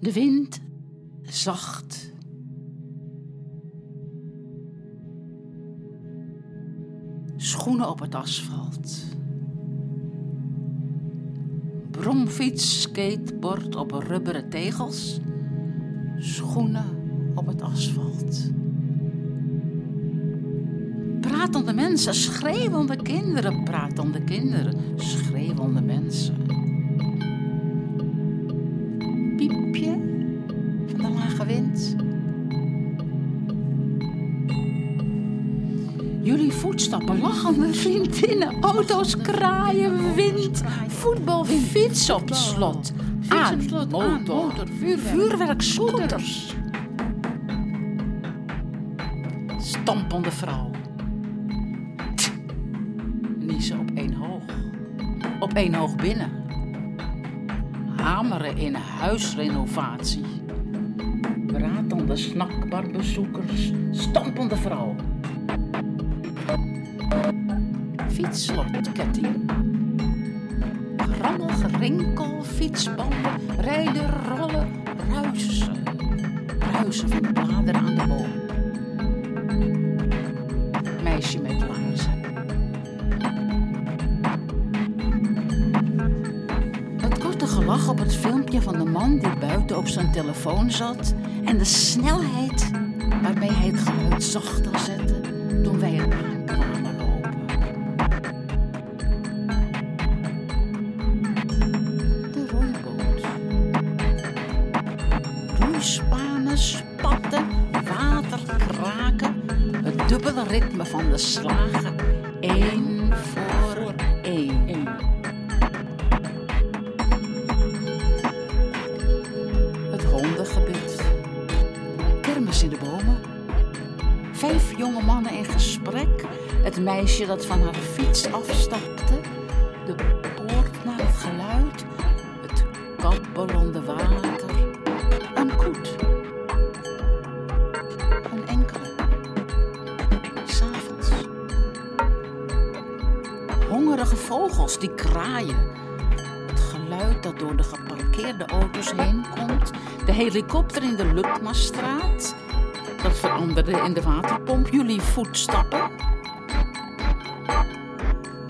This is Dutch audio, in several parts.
De wind zacht. Schoenen op het asfalt. Bromfiets, skateboard op rubberen tegels. Schoenen op het asfalt. Pratende mensen, schreeuwende kinderen, pratende kinderen, schreeuwende mensen. Voetstappen, lachende vriendinnen, auto's, kraaien, wind, voetbal, fiets op slot. Aan, motor, vuurwerk, scooters. Stampende vrouw. Niezen op één hoog. Op één hoog binnen. Hameren in huisrenovatie. Bratende snackbarbezoekers. Stampende vrouw. Fietslotketting. Rammel, gerinkel, fietsbanden, rijden, rollen, ruisen. Ruisen van de bladeren aan de boom. Meisje met laarzen. Het korte gelach op het filmpje van de man die buiten op zijn telefoon zat en de snelheid ritme van de slagen. Eén voor één. Het hondengebit. Kermis in de bomen. Vijf jonge mannen in gesprek. Het meisje dat van haar fiets afstapte. Het geluid dat door de geparkeerde auto's heen komt. De helikopter in de Lukmastraat. Dat veranderde in de waterpomp. Jullie voetstappen.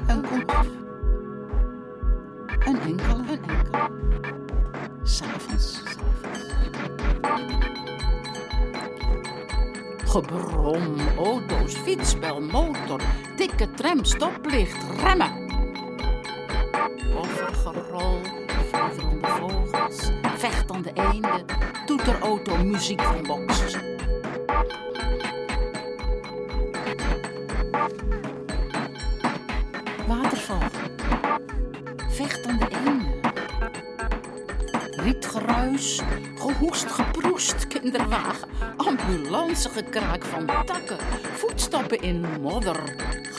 Een koet. Een enkele, een enkele. S'avonds. Gebrom, auto's, fietsbel, motor, dikke tram, stoplicht, remmen.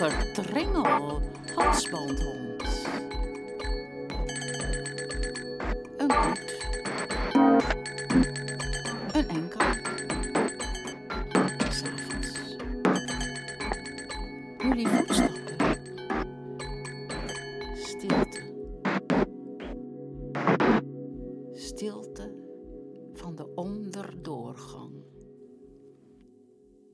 Getringel, halsbandhond. Een koet. Een enkel. S'avonds. Jullie voetstappen. Stilte. Stilte van de onderdoorgang.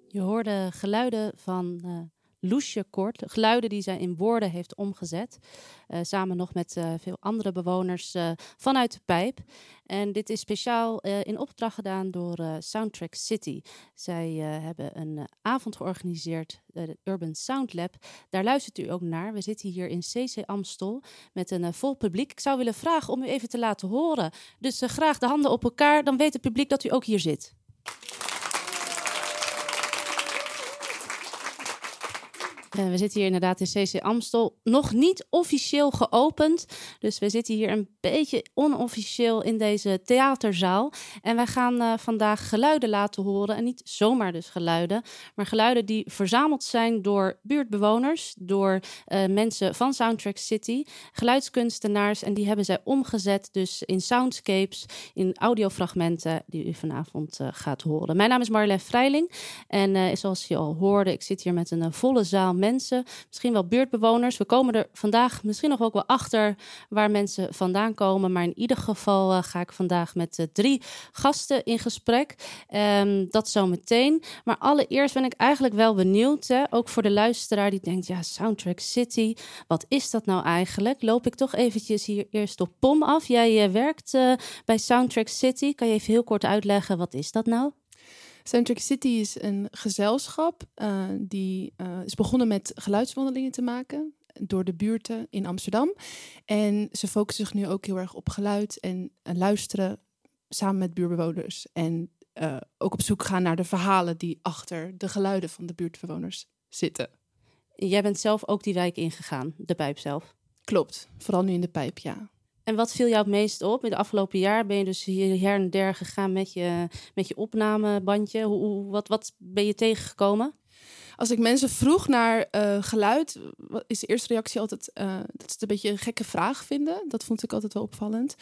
Je hoorde geluiden van eh Loesje Kort. Geluiden die zij in woorden heeft omgezet. eh, samen nog met eh, veel andere bewoners eh, vanuit de pijp. En dit is speciaal in opdracht gedaan door Soundtrack City. Zij hebben een avond georganiseerd, de Urban Sound Lab. Daar luistert u ook naar. We zitten hier in CC Amstel met een vol publiek. Ik zou willen vragen om u even te laten horen. Dus graag de handen op elkaar, dan weet het publiek dat u ook hier zit. Eh, we zitten hier inderdaad in CC Amstel. Nog niet officieel geopend. Dus we zitten hier een beetje onofficieel in deze theaterzaal. En wij gaan eh, vandaag geluiden laten horen. En niet zomaar dus geluiden. Maar geluiden die verzameld zijn door buurtbewoners. Door eh, mensen van Soundtrack City. Geluidskunstenaars. En die hebben zij omgezet dus in soundscapes. In audiofragmenten die u vanavond gaat horen. Mijn naam is Marjolein Vrijling. En zoals je al hoorde, ik zit hier met een volle zaal mensen, misschien wel buurtbewoners. We komen er vandaag misschien nog ook wel achter waar mensen vandaan komen. Maar in ieder geval uh, ga ik vandaag met uh, drie gasten in gesprek. Um, dat zo meteen. Maar allereerst ben ik eigenlijk wel benieuwd, hè, ook voor de luisteraar die denkt, ja, Soundtrack City, wat is dat nou eigenlijk? Loop ik toch eventjes hier eerst op POM af. Jij uh, werkt bij Soundtrack City. Kan je even heel kort uitleggen, wat is dat nou? Soundtrack City is een gezelschap uh, die uh, is begonnen met geluidswandelingen te maken door de buurten in Amsterdam. En ze focussen zich nu ook heel erg op geluid en uh, luisteren samen met buurtbewoners. En ook op zoek gaan naar de verhalen die achter de geluiden van de buurtbewoners zitten. Jij bent zelf ook die wijk ingegaan, de pijp zelf? Klopt, vooral nu in de pijp, ja. En wat viel jou het meest op? In de afgelopen jaar ben je dus hier her en der gegaan met je, met je opnamebandje. Hoe, wat, wat ben je tegengekomen? Als ik mensen vroeg naar uh, geluid, is de eerste reactie altijd uh, dat ze het een beetje een gekke vraag vinden. Dat vond ik altijd wel opvallend.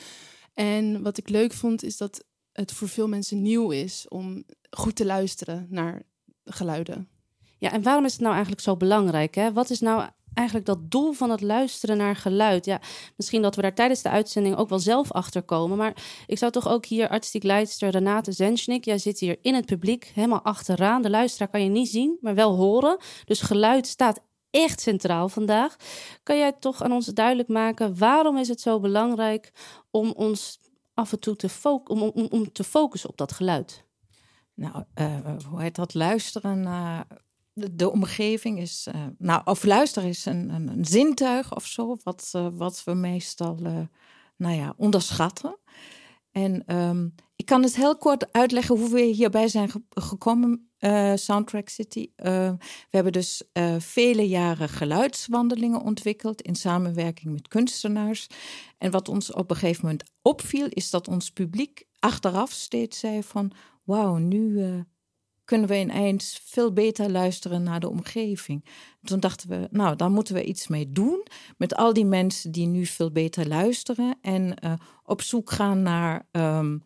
En wat ik leuk vond, is dat het voor veel mensen nieuw is om goed te luisteren naar geluiden. Ja, en waarom is het nou eigenlijk zo belangrijk? Hè? Wat is nou eigenlijk dat doel van het luisteren naar geluid. Ja, misschien dat we daar tijdens de uitzending ook wel zelf achter komen. Maar ik zou toch ook hier artistiek leidster Renate Zenschnik. Jij zit hier in het publiek, helemaal achteraan. De luisteraar kan je niet zien, maar wel horen. Dus geluid staat echt centraal vandaag. Kan jij toch aan ons duidelijk maken waarom is het zo belangrijk om ons af en toe te, om, om, te focussen op dat geluid? Nou, uh, hoe heet dat? Luisteren naar de, omgeving is, uh, nou, of luisteren is een, een, zintuig of zo, wat, uh, wat we meestal, uh, nou ja, onderschatten. En um, ik kan het heel kort uitleggen hoe we hierbij zijn ge gekomen, Soundtrack City. we hebben dus vele jaren geluidswandelingen ontwikkeld in samenwerking met kunstenaars. En wat ons op een gegeven moment opviel, is dat ons publiek achteraf steeds zei van, wauw, nu kunnen we ineens veel beter luisteren naar de omgeving. Toen dachten we, nou, daar moeten we iets mee doen met al die mensen die nu veel beter luisteren en uh, op zoek gaan naar um,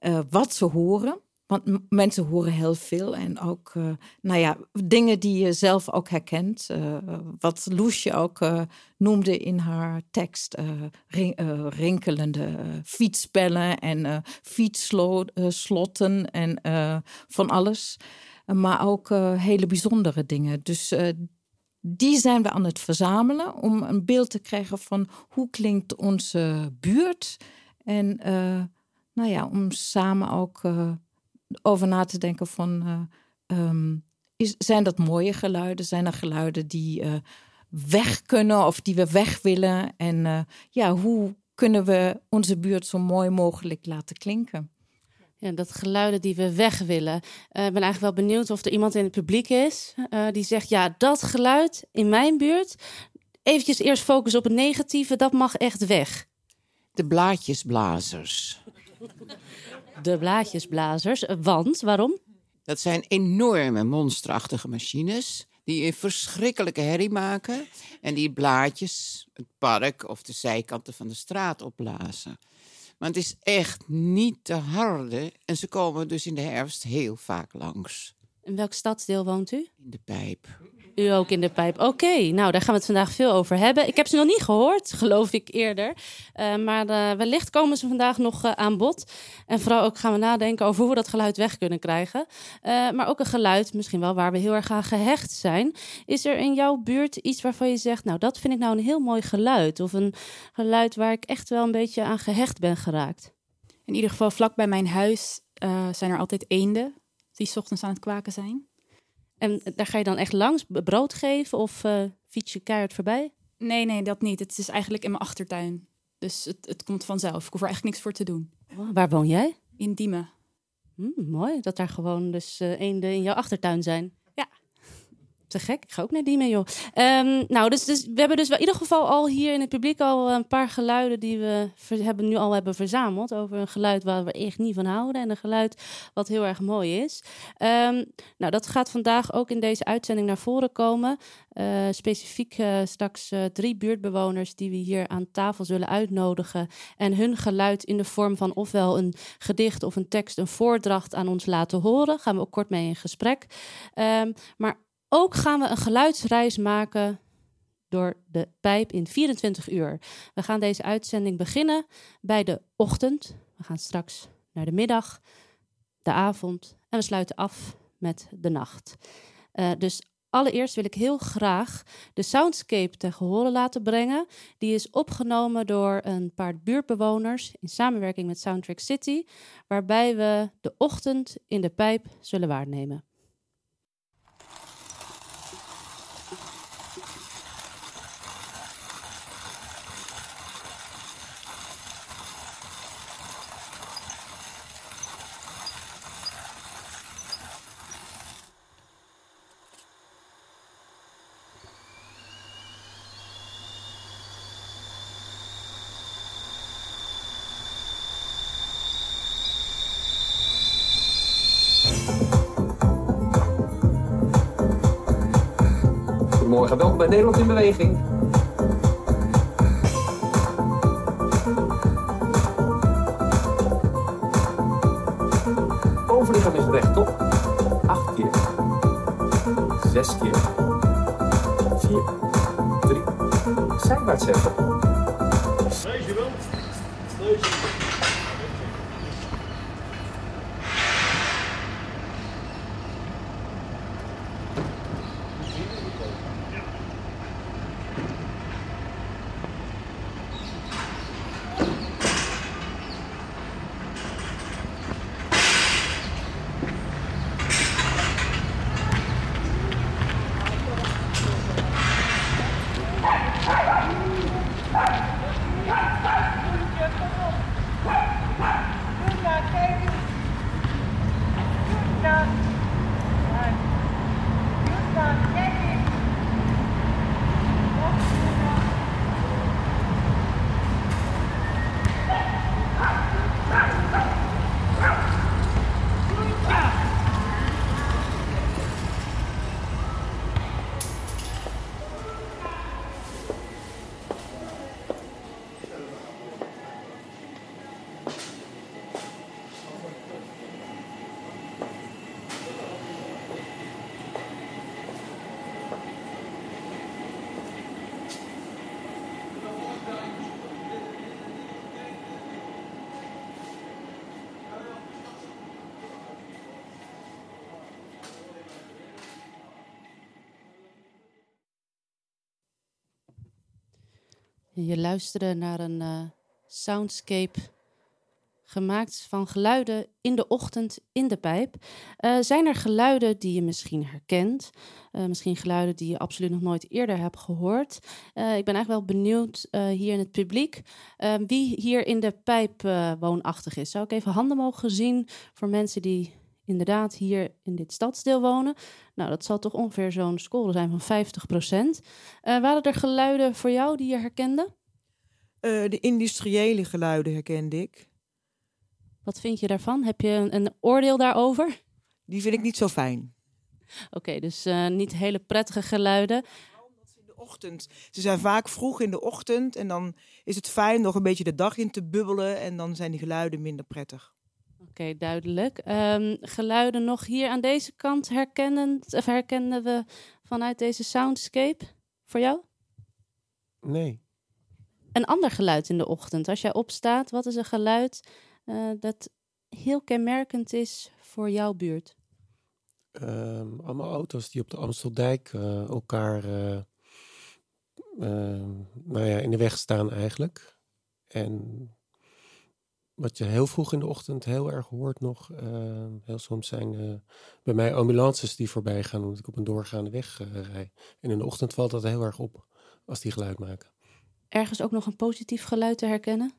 uh, wat ze horen. Want mensen horen heel veel en ook, uh, nou ja, dingen die je zelf ook herkent. Uh, wat Loesje ook uh, noemde in haar tekst: rinkelende fietsbellen en fietsslotten en van alles. maar ook hele bijzondere dingen. Dus die zijn we aan het verzamelen om een beeld te krijgen van hoe klinkt onze buurt. En nou ja, om samen ook over na te denken van... Uh, um, is, zijn dat mooie geluiden? Zijn er geluiden die uh, weg kunnen of die we weg willen? En uh, ja, hoe kunnen we onze buurt zo mooi mogelijk laten klinken? Ja, dat geluiden die we weg willen. Ik ben eigenlijk wel benieuwd of er iemand in het publiek is die zegt: Ja, dat geluid in mijn buurt. Eventjes eerst focussen op het negatieve, dat mag echt weg. De blaadjesblazers de blaadjesblazers. Want, waarom? Dat zijn enorme monsterachtige machines die een verschrikkelijke herrie maken en die blaadjes, het park of de zijkanten van de straat opblazen. Maar het is echt niet te harde en ze komen dus in de herfst heel vaak langs. In welk stadsdeel woont u? In de Pijp. U ook in de pijp. Oké, nou daar gaan we het vandaag veel over hebben. Ik heb ze nog niet gehoord, geloof ik eerder. Uh, maar uh, wellicht komen ze vandaag nog uh, aan bod. En vooral ook gaan we nadenken over hoe we dat geluid weg kunnen krijgen. maar ook een geluid, misschien wel waar we heel erg aan gehecht zijn. Is er in jouw buurt iets waarvan je zegt, nou dat vind ik nou een heel mooi geluid? Of een geluid waar ik echt wel een beetje aan gehecht ben geraakt? In ieder geval vlak bij mijn huis zijn er altijd eenden die ochtends aan het kwaken zijn. En daar ga je dan echt langs brood geven of uh, fiets je keihard voorbij? Nee, nee, dat niet. Het is eigenlijk in mijn achtertuin. Dus het, het komt vanzelf. Ik hoef er eigenlijk niks voor te doen. waar woon jij? In Diemen. Hmm, mooi dat daar gewoon dus uh, eenden in jouw achtertuin zijn. Te gek, ik ga ook naar die mee, joh. Um, nou, dus, dus, we hebben dus in ieder geval al hier in het publiek al een paar geluiden die we hebben, nu al hebben verzameld. Over een geluid waar we echt niet van houden en een geluid wat heel erg mooi is. Um, nou, dat gaat vandaag ook in deze uitzending naar voren komen. Uh, specifiek uh, straks drie buurtbewoners die we hier aan tafel zullen uitnodigen. En hun geluid in de vorm van ofwel een gedicht of een tekst, een voordracht aan ons laten horen. Gaan we ook kort mee in gesprek. Um, maar Ook gaan we een geluidsreis maken door de pijp in 24 uur. We gaan deze uitzending beginnen bij de ochtend. We gaan straks naar de middag, de avond en we sluiten af met de nacht. Uh, dus allereerst wil ik heel graag de soundscape ten gehore laten brengen. Die is opgenomen door een paar buurtbewoners in samenwerking met Soundtrack City, waarbij we de ochtend in de pijp zullen waarnemen. Bij Nederland in Beweging. Bovenlichaam is rechtop. Acht keer. Zes keer. Vier. Drie. Zijwaarts zetten. Deze wel. Deze. Je luisterde naar een uh, soundscape gemaakt van geluiden in de ochtend in de pijp. Uh, zijn er geluiden die je misschien herkent? Uh, misschien geluiden die je absoluut nog nooit eerder hebt gehoord? ik ben eigenlijk wel benieuwd hier in het publiek wie hier in de pijp woonachtig is. Zou ik even handen mogen zien voor mensen die inderdaad hier in dit stadsdeel wonen. Nou, dat zal toch ongeveer zo'n score zijn van 50 procent. Uh, waren er geluiden voor jou die je herkende? Uh, de industriële geluiden herkende ik. Wat vind je daarvan? Heb je een, een oordeel daarover? Die vind ik niet zo fijn. Oké, dus uh, niet hele prettige geluiden. In de ochtend. Ze zijn vaak vroeg in de ochtend en dan is het fijn nog een beetje de dag in te bubbelen en dan zijn die geluiden minder prettig. Oké, duidelijk. Um, geluiden nog hier aan deze kant herkennen, of herkennen we vanuit deze soundscape voor jou? Nee. Een ander geluid in de ochtend. Als jij opstaat, wat is een geluid uh, dat heel kenmerkend is voor jouw buurt? Um, allemaal auto's die op de Amsteldijk uh, elkaar uh, nou ja, in de weg staan eigenlijk. En wat je heel vroeg in de ochtend heel erg hoort nog. Uh, heel soms zijn uh, bij mij ambulances die voorbij gaan omdat ik op een doorgaande weg uh, rij. En in de ochtend valt dat heel erg op als die geluid maken. Ergens ook nog een positief geluid te herkennen?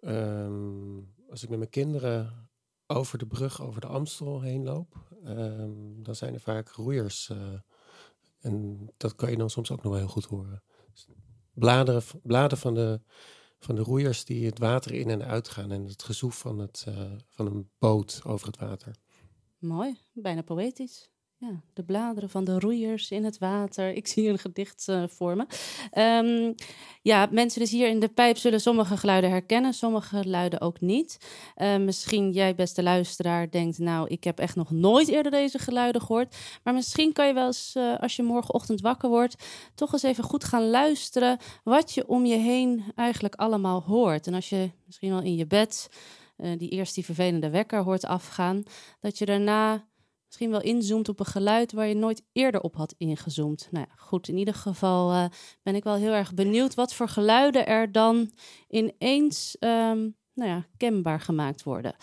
Um, als ik met mijn kinderen over de brug over de Amstel heen loop, um, dan zijn er vaak roeiers. en dat kan je dan soms ook nog wel heel goed horen. Bladeren, bladen van de van de roeiers die het water in en uit gaan en het gezoef van, het, uh, van een boot over het water. Mooi, bijna poëtisch. Ja, de bladeren van de roeiers in het water. Ik zie een gedicht uh. Ehm, ja, mensen dus hier in de pijp zullen sommige geluiden herkennen, sommige geluiden ook niet. Uh, misschien jij, beste luisteraar, denkt, nou, ik heb echt nog nooit eerder deze geluiden gehoord. Maar misschien kan je wel eens, uh, als je morgenochtend wakker wordt, toch eens even goed gaan luisteren wat je om je heen eigenlijk allemaal hoort. En als je misschien wel in je bed die eerst die vervelende wekker hoort afgaan, dat je daarna misschien wel inzoomt op een geluid waar je nooit eerder op had ingezoomd. Nou ja, goed, in ieder geval uh, ben ik wel heel erg benieuwd wat voor geluiden er dan ineens um, nou ja, kenbaar gemaakt worden.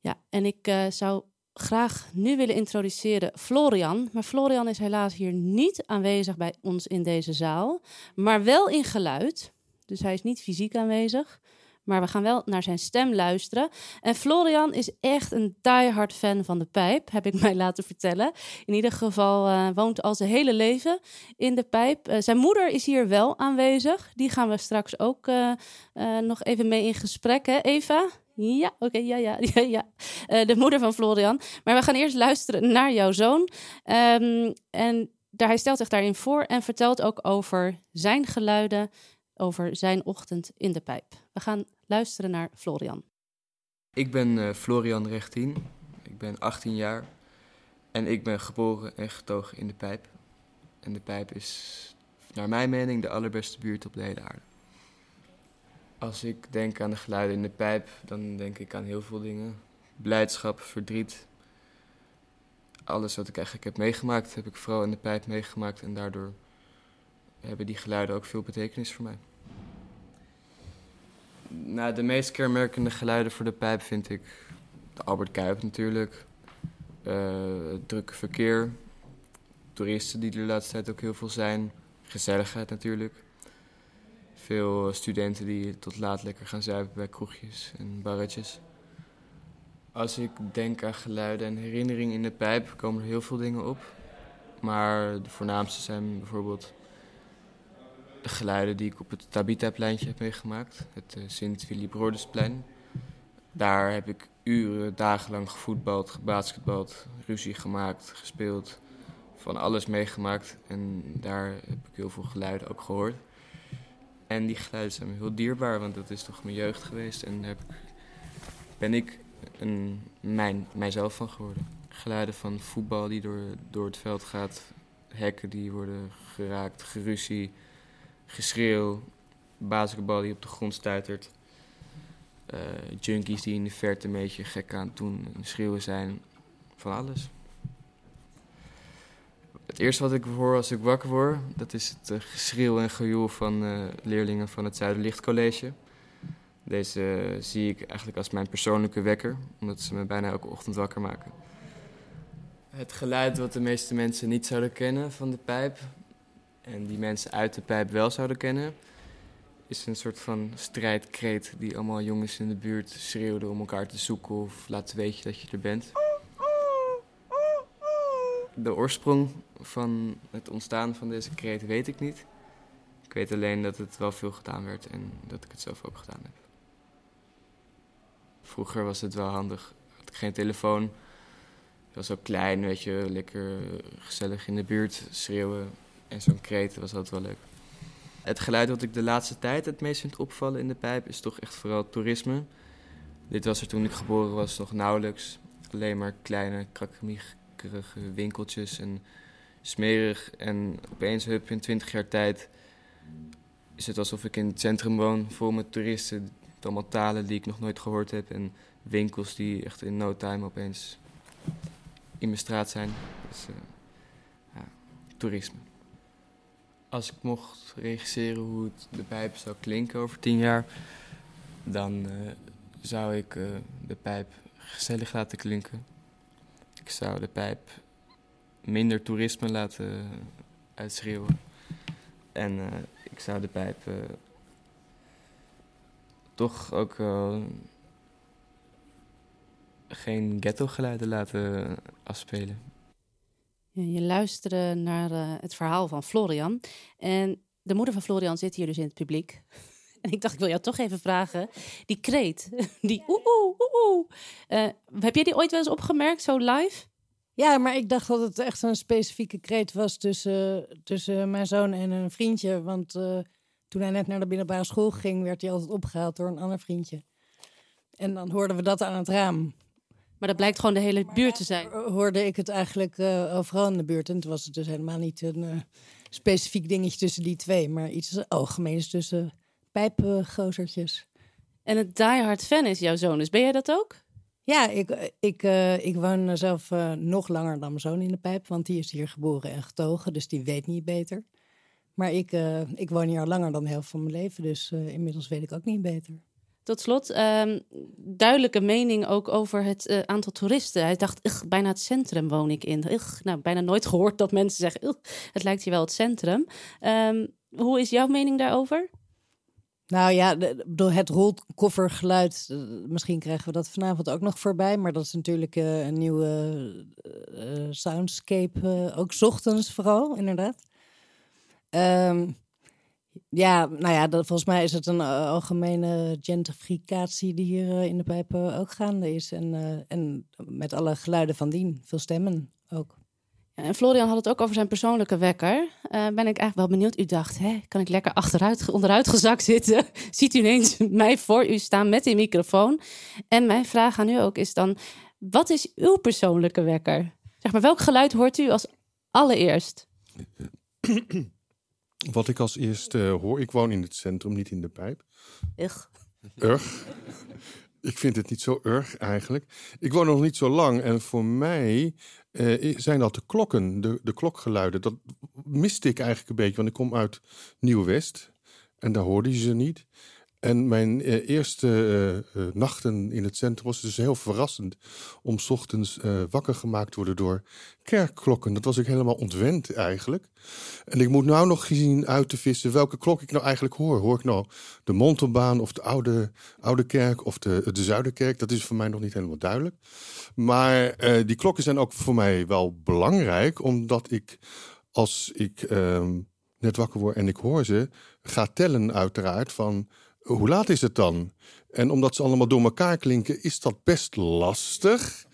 Ja, en ik uh, zou graag nu willen introduceren Florian. Maar Florian is helaas hier niet aanwezig bij ons in deze zaal, maar wel in geluid. Dus hij is niet fysiek aanwezig. Maar we gaan wel naar zijn stem luisteren. En Florian is echt een diehard fan van de pijp, heb ik mij laten vertellen. In ieder geval uh, woont al zijn hele leven in de pijp. Uh, zijn moeder is hier wel aanwezig. Die gaan we straks ook uh, nog even mee in gesprek, hè, Eva? Ja, oké, ja, ja, ja, de moeder van Florian. Maar we gaan eerst luisteren naar jouw zoon. Um, en daar, hij stelt zich daarin voor en vertelt ook over zijn geluiden over zijn ochtend in de pijp. We gaan luisteren naar Florian. Ik ben uh, Florian Rechtien. Ik ben 18 jaar. En ik ben geboren en getogen in de pijp. En de pijp is, naar mijn mening, de allerbeste buurt op de hele aarde. Als ik denk aan de geluiden in de pijp, dan denk ik aan heel veel dingen. Blijdschap, verdriet. Alles wat ik eigenlijk heb meegemaakt, heb ik vooral in de pijp meegemaakt. En daardoor hebben die geluiden ook veel betekenis voor mij. Nou, de meest kenmerkende geluiden voor de pijp vind ik de Albert Kuip natuurlijk. Uh, het drukke verkeer. Toeristen die de laatste tijd ook heel veel zijn. Gezelligheid natuurlijk. Veel studenten die tot laat lekker gaan zuipen bij kroegjes en barretjes. Als ik denk aan geluiden en herinneringen in de pijp, komen er heel veel dingen op. Maar de voornaamste zijn bijvoorbeeld de geluiden die ik op het Tabita-pleintje heb meegemaakt. Het uh, Sint-Willibrordusplein. Daar heb ik uren, dagenlang gevoetbald, gebasketbald, ruzie gemaakt, gespeeld. Van alles meegemaakt. En daar heb ik heel veel geluiden ook gehoord. En die geluiden zijn me heel dierbaar, want dat is toch mijn jeugd geweest. En daar ben ik een, mijn, mijzelf van geworden. Geluiden van voetbal die door, door het veld gaat. Hekken die worden geraakt, geruzie geschreeuw, basketbal die op de grond stuitert. Uh, junkies die in de verte een beetje gek aan doen en schreeuwen zijn. Van alles. Het eerste wat ik hoor als ik wakker word, dat is het uh, geschreeuw en gejoel van uh, leerlingen van het Zuiderlichtcollege. Deze zie ik eigenlijk als mijn persoonlijke wekker, omdat ze me bijna elke ochtend wakker maken. Het geluid wat de meeste mensen niet zouden kennen van de pijp, en die mensen uit de pijp wel zouden kennen, is een soort van strijdkreet die allemaal jongens in de buurt schreeuwden om elkaar te zoeken of laten weten dat je er bent. De oorsprong van het ontstaan van deze kreet weet ik niet. Ik weet alleen dat het wel veel gedaan werd en dat ik het zelf ook gedaan heb. Vroeger was het wel handig. Had ik geen telefoon. Ik was ook klein, weet je, lekker gezellig in de buurt schreeuwen. En zo'n kreet was altijd wel leuk. Het geluid wat ik de laatste tijd het meest vind opvallen in de pijp is toch echt vooral toerisme. Dit was er toen ik geboren was nog nauwelijks. Alleen maar kleine, krakkemiekerige winkeltjes en smerig. En opeens, hup, in twintig jaar tijd is het alsof ik in het centrum woon, vol met toeristen. Allemaal talen die ik nog nooit gehoord heb en winkels die echt in no time opeens in mijn straat zijn. Dus, uh, ja, toerisme als ik mocht regisseren hoe het de pijp zou klinken over tien jaar, dan uh, zou ik uh, de pijp gezellig laten klinken. Ik zou de pijp minder toerisme laten uitschreeuwen. En uh, ik zou de pijp toch ook geen ghetto-geluiden laten afspelen. Je luisterde naar uh, het verhaal van Florian. En de moeder van Florian zit hier dus in het publiek. En ik dacht, ik wil jou toch even vragen. Die kreet, die oeh, oeh, oeh, uh, heb jij die ooit wel eens opgemerkt, zo live? Ja, maar ik dacht dat het echt een specifieke kreet was tussen, tussen mijn zoon en een vriendje. Want uh, toen hij net naar de middelbare school ging, werd hij altijd opgehaald door een ander vriendje. En dan hoorden we dat aan het raam. Maar dat blijkt gewoon de hele buurt te zijn. Hoorde ik het eigenlijk uh, overal in de buurt. En het was het dus helemaal niet een uh, specifiek dingetje tussen die twee, maar iets algemeens tussen pijpgozertjes. En het diehard fan is jouw zoon, dus ben jij dat ook? Ja, ik, ik, uh, ik woon zelf uh, nog langer dan mijn zoon in de pijp, want die is hier geboren en getogen, dus die weet niet beter. Maar ik, uh, ik woon hier al langer dan de helft van mijn leven, dus inmiddels weet ik ook niet beter. Tot slot, um, duidelijke mening ook over het aantal toeristen. Hij dacht, bijna het centrum woon ik in. Ugh, nou, bijna nooit gehoord dat mensen zeggen, het lijkt hier wel het centrum. Um, hoe is jouw mening daarover? Nou ja, door het rolkoffergeluid, eh, misschien krijgen we dat vanavond ook nog voorbij. Maar dat is natuurlijk uh, een nieuwe soundscape, ook ochtends vooral, inderdaad. Um, ja, nou ja, dat, volgens mij is het een algemene gentrificatie die hier in de pijpen ook gaande is. En, en met alle geluiden van dien, veel stemmen ook. Ja, en Florian had het ook over zijn persoonlijke wekker. Uh, ben ik eigenlijk wel benieuwd. U dacht, hè, kan ik lekker achteruit, onderuit gezakt zitten? Ziet u ineens mij voor u staan met die microfoon? En mijn vraag aan u ook is dan, wat is uw persoonlijke wekker? Zeg maar, welk geluid hoort u als allereerst? Wat ik als eerste hoor, ik woon in het centrum, niet in de pijp. Ugh. Ugh. Ik vind het niet zo erg eigenlijk. Ik woon nog niet zo lang en voor mij uh, zijn dat de klokken, de, de klokgeluiden. Dat miste ik eigenlijk een beetje, want ik kom uit Nieuw-West en daar hoorde je ze niet. En mijn uh, eerste uh, nachten in het centrum was dus heel verrassend om s ochtends wakker gemaakt te worden door kerkklokken. Dat was ik helemaal ontwend eigenlijk. En ik moet nou nog zien uit te vissen welke klok ik nou eigenlijk hoor. Hoor ik nou de Montelbaan of de Oude, oude Kerk of de, de Zuiderkerk? Dat is voor mij nog niet helemaal duidelijk. Maar die klokken zijn ook voor mij wel belangrijk, omdat ik als ik ehm, net wakker word en ik hoor ze, ga tellen uiteraard van hoe laat is het dan? En omdat ze allemaal door elkaar klinken, is dat best lastig.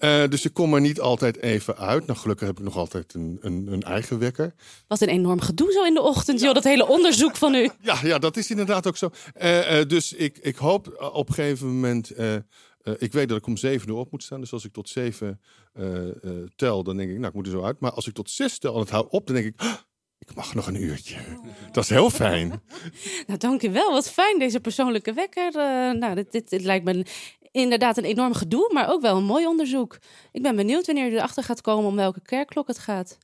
uh, dus ik kom er niet altijd even uit. Nou, gelukkig heb ik nog altijd een, een, een eigen wekker. Wat een enorm gedoe zo in de ochtend, joh, dat hele onderzoek van u. Ja, ja dat is inderdaad ook zo. Uh, uh, dus ik, ik hoop op een gegeven moment... ik weet dat ik om zeven uur op moet staan. Dus als ik tot zeven tel, dan denk ik, nou, ik moet er zo uit. Maar als ik tot zes tel en het houdt op, dan denk ik... Ik mag nog een uurtje. Dat is heel fijn. nou, dank u wel. Wat fijn, deze persoonlijke wekker. Uh, nou, dit, dit, dit, lijkt me inderdaad een enorm gedoe, maar ook wel een mooi onderzoek. Ik ben benieuwd wanneer u erachter gaat komen om welke kerkklok het gaat.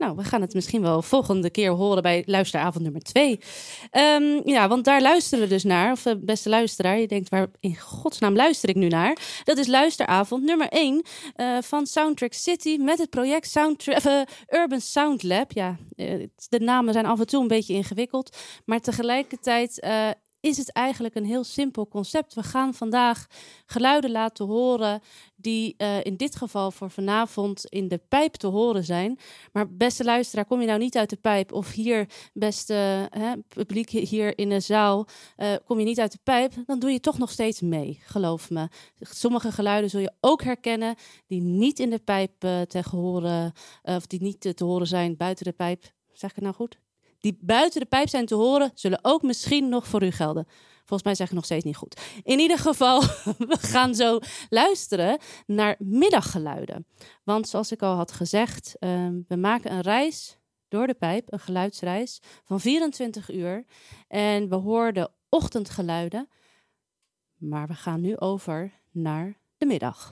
Nou, we gaan het misschien wel volgende keer horen bij luisteravond nummer 2. Um, ehm, ja, want daar luisteren we dus naar. Of uh, beste luisteraar, je denkt, waar in godsnaam luister ik nu naar? Dat is luisteravond nummer 1 uh, eh, van Soundtrack City met het project Soundtra uh, Urban Sound Lab. Ja, de namen zijn af en toe een beetje ingewikkeld. Maar tegelijkertijd is het eigenlijk een heel simpel concept. We gaan vandaag geluiden laten horen die uh, in dit geval voor vanavond in de pijp te horen zijn. Maar beste luisteraar, kom je nou niet uit de pijp of hier, beste hè, publiek hier in de zaal, uh, kom je niet uit de pijp, dan doe je toch nog steeds mee, geloof me. Sommige geluiden zul je ook herkennen die niet in de pijp uh, te horen, of die niet te horen zijn buiten de pijp. Zeg ik het nou goed? Die buiten de pijp zijn te horen, zullen ook misschien nog voor u gelden. Volgens mij zeg ik nog steeds niet goed. In ieder geval, we gaan zo luisteren naar middaggeluiden. Want zoals ik al had gezegd, uh, we maken een reis door de pijp, een geluidsreis van 24 uur. En we hoorden ochtendgeluiden. Maar we gaan nu over naar de middag.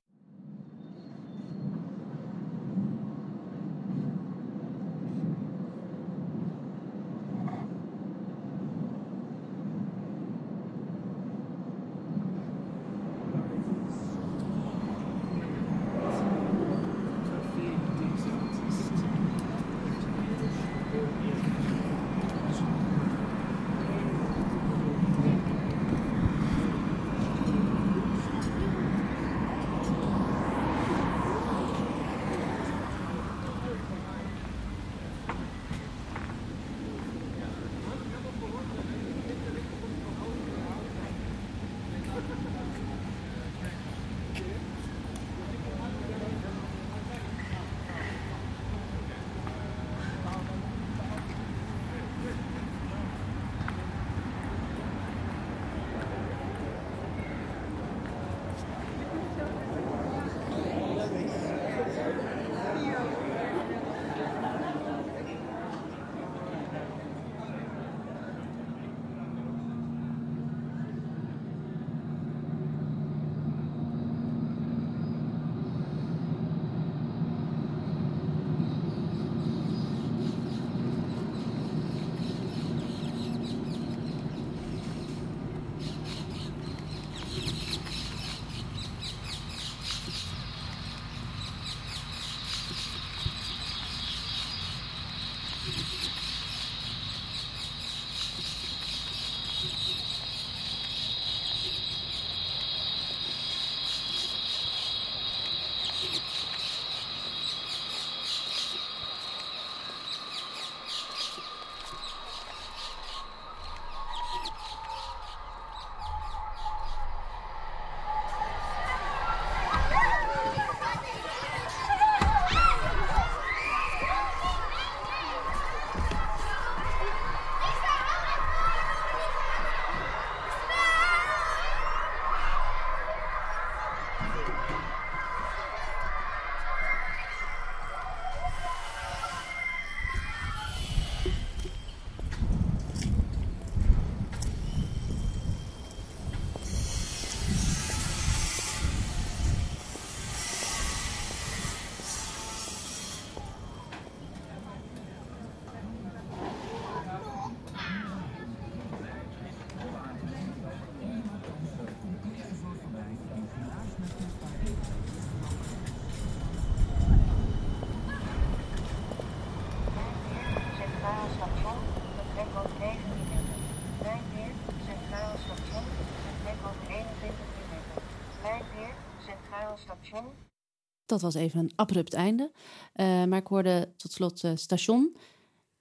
Dat was even een abrupt einde. Uh, maar ik hoorde tot slot uh, station.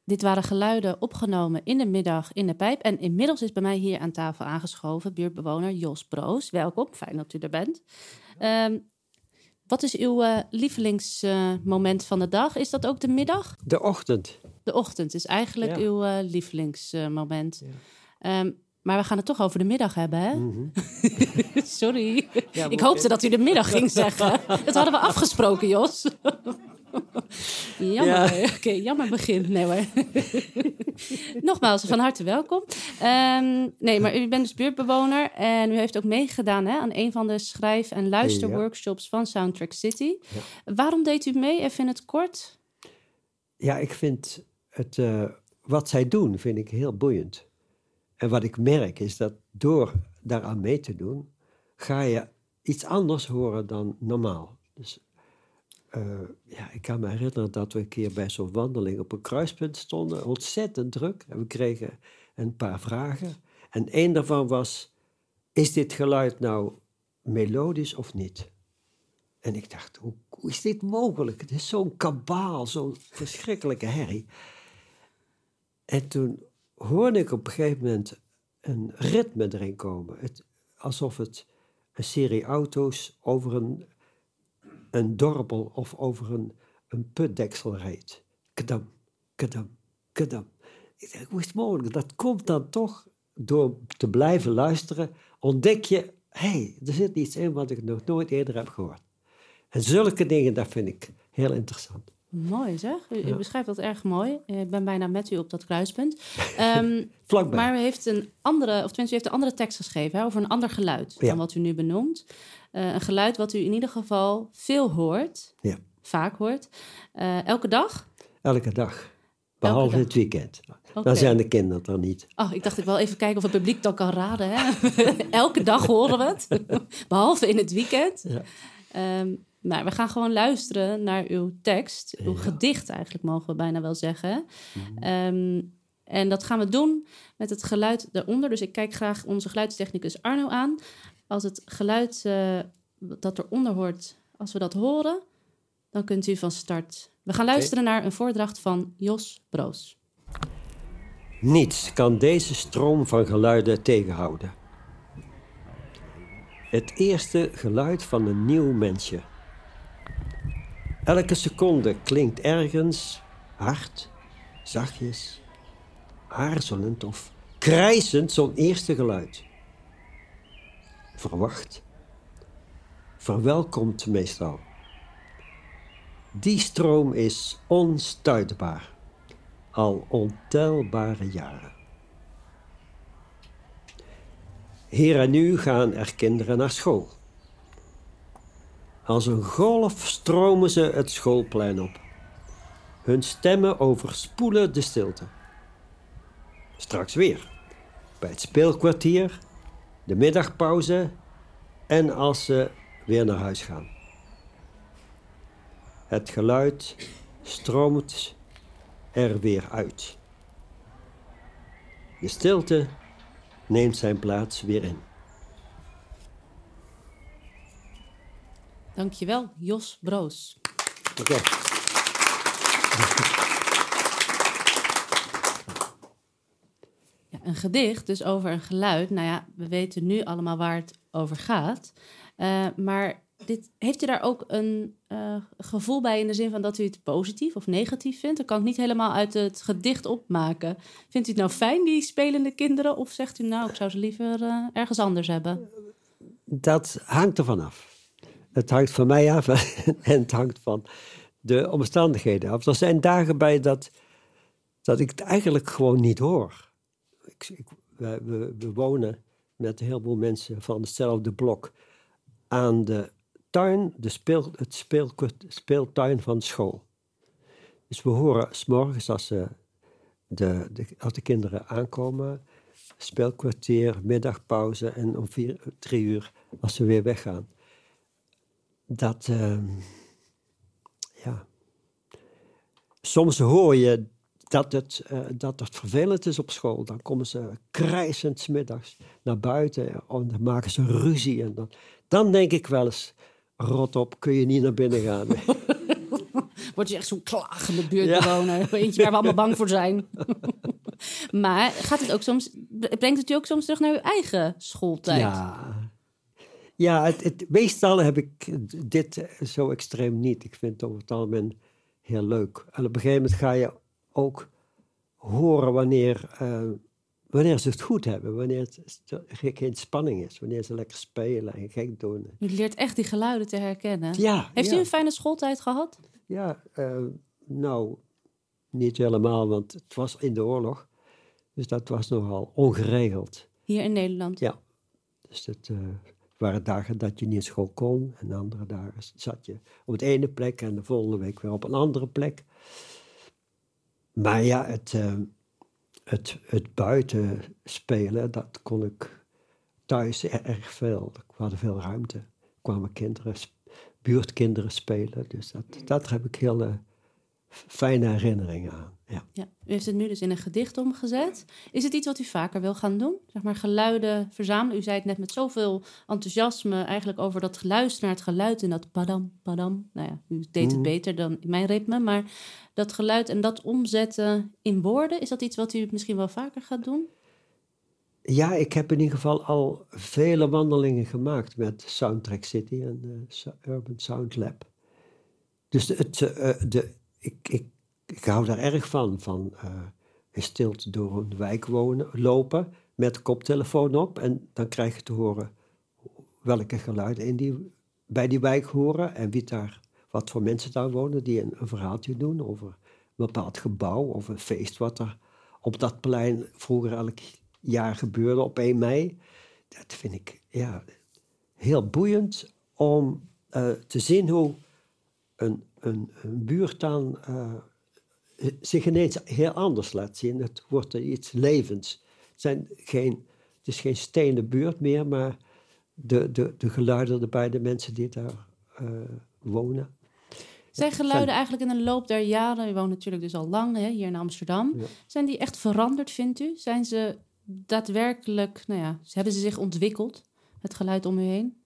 Dit waren geluiden opgenomen in de middag in de pijp. En inmiddels is bij mij hier aan tafel aangeschoven buurtbewoner Jos Broos. Welkom, fijn dat u er bent. Uh, wat is uw uh, lievelingsmoment van de dag? Is dat ook de middag? De ochtend. De ochtend is eigenlijk ja. uw lievelingsmoment. Ja. Um, maar we gaan het toch over de middag hebben, hè? Mm -hmm. Sorry. Ja, ik hoopte dat u de middag ging zeggen. Dat hadden we afgesproken, Jos. jammer. Ja. Oké, okay, jammer begin. Nee hoor. Nogmaals, van harte welkom. Um, nee, maar u bent dus buurtbewoner en u heeft ook meegedaan hè, aan een van de schrijf- en luisterworkshops ja. van Soundtrack City. Ja. Waarom deed u mee? Even in het kort. Ja, ik vind het, uh, wat zij doen, vind ik heel boeiend. En wat ik merk is dat door daaraan mee te doen, ga je iets anders horen dan normaal. Dus uh, ja, ik kan me herinneren dat we een keer bij zo'n wandeling op een kruispunt stonden, ontzettend druk. En we kregen een paar vragen. En één daarvan was: Is dit geluid nou melodisch of niet? En ik dacht: Hoe, hoe is dit mogelijk? Het is zo'n kabaal, zo'n verschrikkelijke herrie. En toen hoorde ik op een gegeven moment een ritme erin komen. Het, alsof het een serie auto's over een, een dorpel of over een, een putdeksel reed. Kadam, kadam, kadam. Ik dacht, hoe is het mogelijk? Dat komt dan toch door te blijven luisteren, ontdek je, hé, hey, er zit iets in wat ik nog nooit eerder heb gehoord. En zulke dingen, dat vind ik heel interessant. Mooi zeg. U, u, beschrijft dat erg mooi. Ik ben bijna met u op dat kruispunt. Um, Vlakbij. Maar u heeft een andere, of tenminste, u heeft een andere tekst geschreven hè, over een ander geluid ja. dan wat u nu benoemt. Uh, een geluid wat u in ieder geval veel hoort, ja. vaak hoort. Uh, elke dag? Elke dag. Behalve elke dag. het weekend. Okay. Dan zijn de kinderen er niet. Oh, ik dacht ik wel even kijken of het publiek dat kan raden. Hè? elke dag horen we het. Behalve in het weekend. Ja. Um, maar we gaan gewoon luisteren naar uw tekst. Uw ja. gedicht eigenlijk, mogen we bijna wel zeggen. Mm. Um, en dat gaan we doen met het geluid eronder. Dus ik kijk graag onze geluidstechnicus Arno aan. Als het geluid uh, dat eronder hoort, als we dat horen, dan kunt u van start. We gaan luisteren naar een voordracht van Jos Broos. Niets kan deze stroom van geluiden tegenhouden. Het eerste geluid van een nieuw mensje. Elke seconde klinkt ergens hard, zachtjes, aarzelend of krijzend zo'n eerste geluid. Verwacht, verwelkomt meestal. Die stroom is onstuitbaar, al ontelbare jaren. Hier en nu gaan er kinderen naar school. Als een golf stromen ze het schoolplein op. Hun stemmen overspoelen de stilte. Straks weer. Bij het speelkwartier, de middagpauze en als ze weer naar huis gaan. Het geluid stroomt er weer uit. De stilte neemt zijn plaats weer in. Dankjewel, Jos Broos. Oké. Ja, een gedicht, dus over een geluid. Nou ja, we weten nu allemaal waar het over gaat. Uh, maar dit, heeft u daar ook een uh, gevoel bij in de zin van dat u het positief of negatief vindt? Dat kan ik niet helemaal uit het gedicht opmaken. Vindt u het nou fijn, die spelende kinderen? Of zegt u nou, ik zou ze liever uh, ergens anders hebben? Dat hangt ervan af. Het hangt van mij af en het hangt van de omstandigheden af. Er zijn dagen bij dat, dat ik het eigenlijk gewoon niet hoor. Ik, ik, we, wonen met een heleboel mensen van hetzelfde blok aan de tuin, de speel, het speel, speeltuin van school. Dus we horen s'morgens als, de, de, als de kinderen aankomen, speelkwartier, middagpauze en om vier, drie uur als ze weer weggaan. Dat, uh, ja. Soms hoor je dat het, uh, dat het vervelend is op school. Dan komen ze krijsend middags naar buiten en dan maken ze ruzie. En dan, dan denk ik wel eens, rot op, kun je niet naar binnen gaan. Word je echt zo'n klagende buurtbewoner. Ja. Eentje waar we allemaal bang voor zijn. maar gaat het ook soms, brengt het je ook soms terug naar je eigen schooltijd? Ja, ja het, het, meestal heb ik dit zo extreem niet. Ik vind het over het algemeen heel leuk. En op een gegeven moment ga je ook horen wanneer, uh, wanneer ze het goed hebben, wanneer het geen spanning is, wanneer ze lekker spelen en gek doen. Je leert echt die geluiden te herkennen. Ja. Heeft ja. u een fijne schooltijd gehad? Ja, uh, nou, niet helemaal, want het was in de oorlog. Dus dat was nogal ongeregeld. Hier in Nederland? Ja. Dus het uh, waren dagen dat je niet in school kon. En andere dagen zat je op het ene plek en de volgende week weer op een andere plek. Maar ja, het, uh, het, het buiten spelen, dat kon ik thuis erg veel. Er hadden veel ruimte. Er kwamen kinderen, buurtkinderen spelen. Dus dat, dat heb ik hele fijne herinneringen aan. Ja. ja. U heeft het nu dus in een gedicht omgezet. Is het iets wat u vaker wil gaan doen? Zeg maar geluiden verzamelen. U zei het net met zoveel enthousiasme eigenlijk over dat geluisteren naar het geluid en dat padam, padam. Nou ja, u deed het Mm. beter dan mijn ritme, maar dat geluid en dat omzetten in woorden, is dat iets wat u misschien wel vaker gaat doen? Ja, ik heb in ieder geval al vele wandelingen gemaakt met Soundtrack City en de Urban Sound Lab. Dus het, uh, de, ik, ik, ik hou daar erg van, van uh, in stilte door een wijk wonen, lopen met koptelefoon op. En dan krijg je te horen welke geluiden in die, bij die wijk horen en wie daar, wat voor mensen daar wonen die een, verhaaltje doen over een bepaald gebouw of een feest wat er op dat plein vroeger elk jaar gebeurde op 1 mei. Dat vind ik ja, heel boeiend om uh, te zien hoe een, een, een buurt dan uh, zich ineens heel anders laat zien. Het wordt er iets levens. Het, zijn geen, het is geen stenen buurt meer, maar de, de, de geluiden erbij, de mensen die daar uh, wonen. Zijn geluiden eigenlijk in de loop der jaren, u woont natuurlijk dus al lang hè, hier in Amsterdam, ja. zijn die echt veranderd, vindt u? Zijn ze daadwerkelijk, nou ja, hebben ze zich ontwikkeld, het geluid om u heen?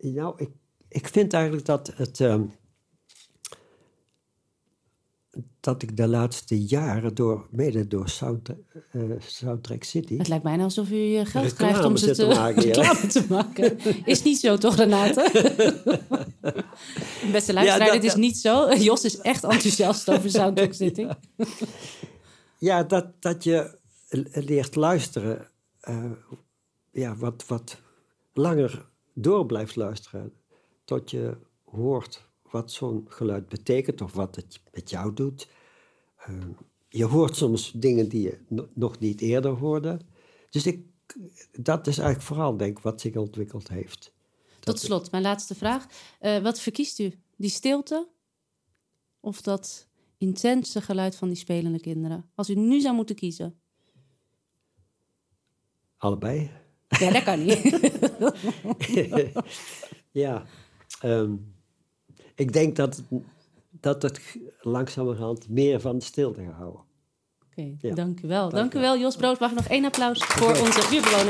Nou, ik, ik vind eigenlijk dat het. Um, dat ik de laatste jaren, door, mede door Sound, uh, Soundtrack City. Het lijkt bijna alsof u geld reclame krijgt om ze te, te, maken, reclame te maken. Is niet zo, toch, Renate? Beste luisteraar, ja, dit is niet zo. Jos is echt enthousiast over Soundtrack City. ja, dat, dat je leert luisteren, uh, ja, wat, wat langer door blijft luisteren. Tot je hoort wat zo'n geluid betekent of wat het met jou doet. Uh, je hoort soms dingen die je no nog niet eerder hoorde. Dus ik, dat is eigenlijk vooral, denk ik, wat zich ontwikkeld heeft. Tot slot, mijn laatste vraag. Uh, wat verkiest u? Die stilte of dat intense geluid van die spelende kinderen? Als u nu zou moeten kiezen. Allebei. Ja, dat kan niet. ja, um, ik denk dat, dat het langzamerhand meer van de stilte gaat houden. Oké, Ja. dank u wel. Dank, Dank u wel, Jos Brood. Mag ik nog één applaus voor onze wel.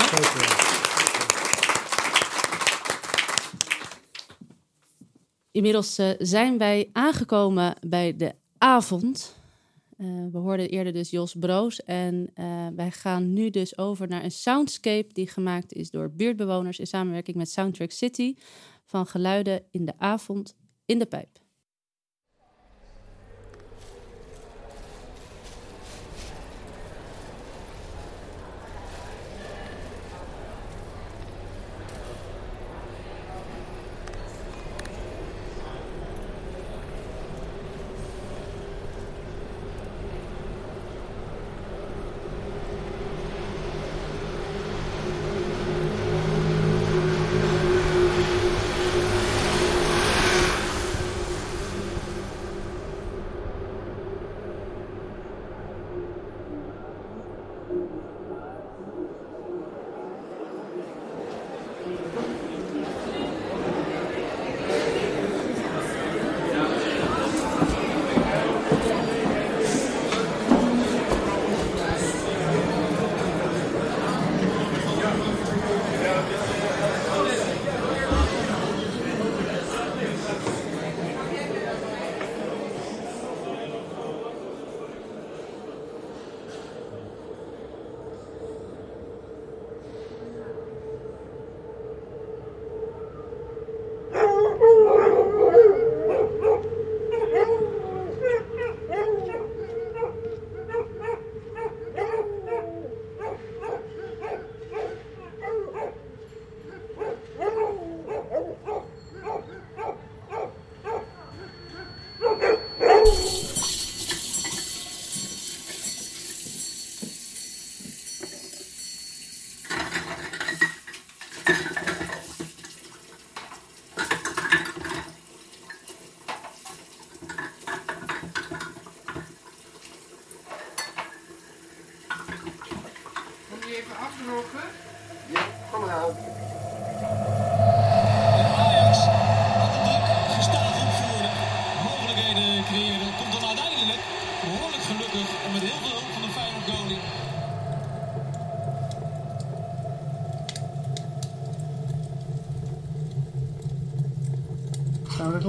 Inmiddels eh, zijn wij aangekomen bij de avond. Eh, we hoorden eerder dus Jos Broos. En eh, wij gaan nu dus over naar een soundscape die gemaakt is door buurtbewoners in samenwerking met Soundtrack City. Van geluiden in de avond in de pijp.